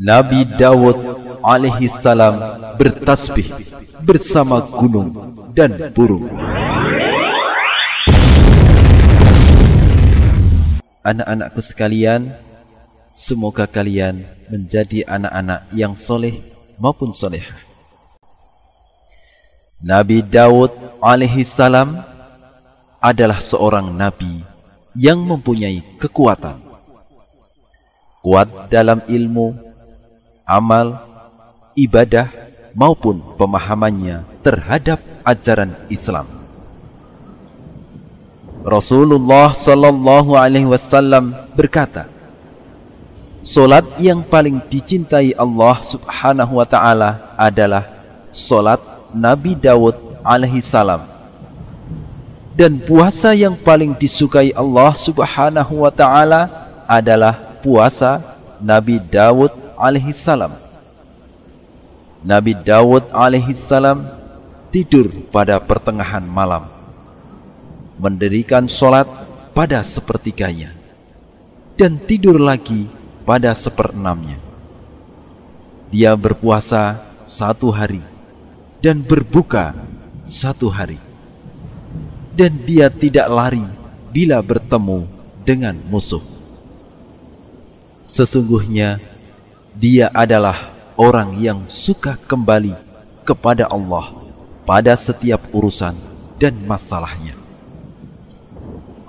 Nabi Dawud alaihi salam bertasbih bersama gunung dan burung. Anak-anakku sekalian, semoga kalian menjadi anak-anak yang soleh maupun solehah. Nabi Daud alaihi salam adalah seorang nabi yang mempunyai kekuatan. Kuat dalam ilmu, amal, ibadah maupun pemahamannya terhadap ajaran Islam. Rasulullah sallallahu alaihi wasallam berkata, Solat yang paling dicintai Allah subhanahu wa ta'ala adalah solat Nabi Dawud alaihi salam. Dan puasa yang paling disukai Allah subhanahu wa ta'ala adalah puasa Nabi Dawud alaihi salam. Nabi Dawud alaihi salam tidur pada pertengahan malam. Mendirikan solat pada sepertiganya. Dan tidur lagi pada seperenamnya. Dia berpuasa satu hari dan berbuka satu hari. Dan dia tidak lari bila bertemu dengan musuh. Sesungguhnya dia adalah orang yang suka kembali kepada Allah pada setiap urusan dan masalahnya.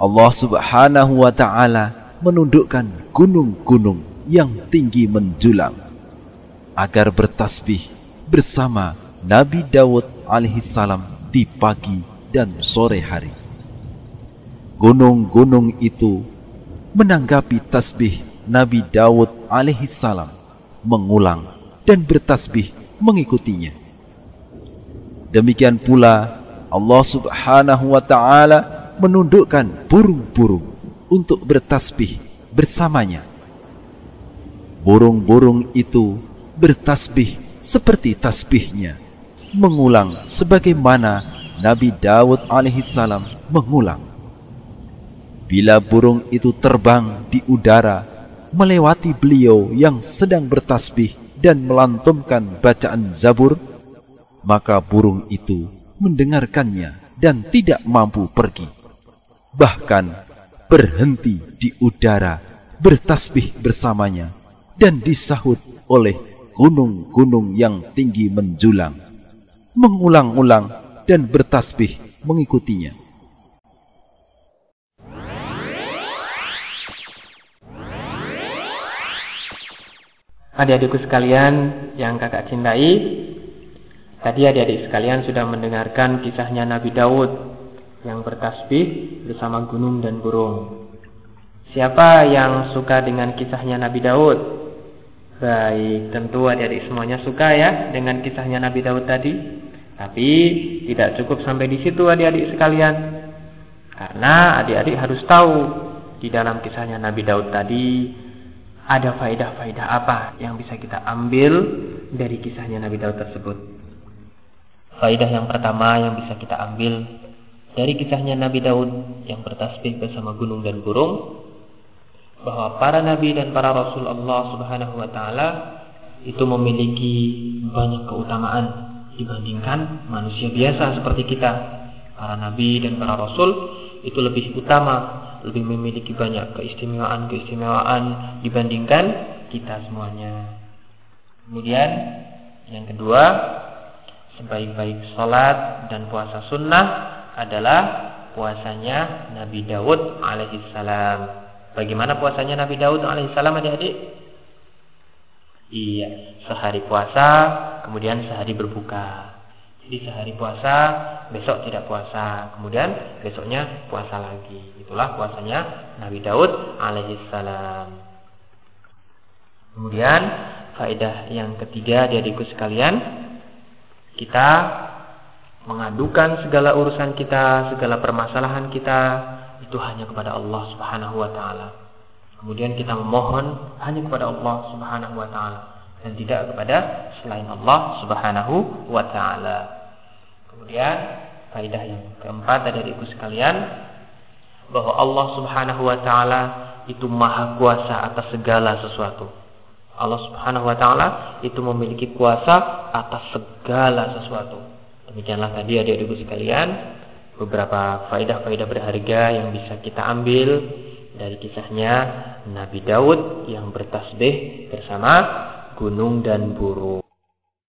Allah Subhanahu wa taala menundukkan gunung-gunung yang tinggi menjulang agar bertasbih bersama Nabi Dawud alaihissalam di pagi dan sore hari. Gunung-gunung itu menanggapi tasbih Nabi Dawud alaihissalam mengulang dan bertasbih mengikutinya. Demikian pula Allah subhanahu wa ta'ala menundukkan burung-burung untuk bertasbih bersamanya. Burung-burung itu bertasbih seperti tasbihnya, mengulang sebagaimana Nabi Dawud alaihissalam mengulang. Bila burung itu terbang di udara melewati beliau yang sedang bertasbih dan melantumkan bacaan Zabur, maka burung itu mendengarkannya dan tidak mampu pergi. Bahkan berhenti di udara, bertasbih bersamanya, dan disahut oleh gunung-gunung yang tinggi menjulang, mengulang-ulang dan bertasbih mengikutinya. Adik-adikku sekalian yang kakak cintai, tadi adik-adik sekalian sudah mendengarkan kisahnya Nabi Daud yang bertasbih bersama gunung dan burung. Siapa yang suka dengan kisahnya Nabi Daud? Baik, tentu adik-adik semuanya suka ya dengan kisahnya Nabi Daud tadi. Tapi tidak cukup sampai di situ adik-adik sekalian. Karena adik-adik harus tahu di dalam kisahnya Nabi Daud tadi ada faedah-faedah apa yang bisa kita ambil dari kisahnya Nabi Daud tersebut. Faedah yang pertama yang bisa kita ambil dari kisahnya Nabi Daud yang bertasbih bersama gunung dan burung bahwa para nabi dan para rasul Allah Subhanahu wa taala itu memiliki banyak keutamaan dibandingkan manusia biasa seperti kita. Para nabi dan para rasul itu lebih utama, lebih memiliki banyak keistimewaan-keistimewaan dibandingkan kita semuanya. Kemudian yang kedua, sebaik-baik salat dan puasa sunnah adalah puasanya Nabi Daud alaihissalam. Bagaimana puasanya Nabi Daud alaihissalam adik-adik? Iya, sehari puasa, kemudian sehari berbuka. Jadi sehari puasa, besok tidak puasa, kemudian besoknya puasa lagi. Itulah puasanya Nabi Daud alaihissalam. Kemudian faedah yang ketiga di adikku sekalian, kita mengadukan segala urusan kita, segala permasalahan kita itu hanya kepada Allah Subhanahu wa taala. Kemudian kita memohon hanya kepada Allah Subhanahu wa taala dan tidak kepada selain Allah Subhanahu wa taala. Kemudian faedah yang keempat dari ibu sekalian bahwa Allah Subhanahu wa taala itu maha kuasa atas segala sesuatu. Allah Subhanahu wa taala itu memiliki kuasa atas segala sesuatu. Demikianlah tadi adik-adikku sekalian beberapa faedah-faedah berharga yang bisa kita ambil dari kisahnya Nabi Daud yang bertasbih bersama gunung dan burung.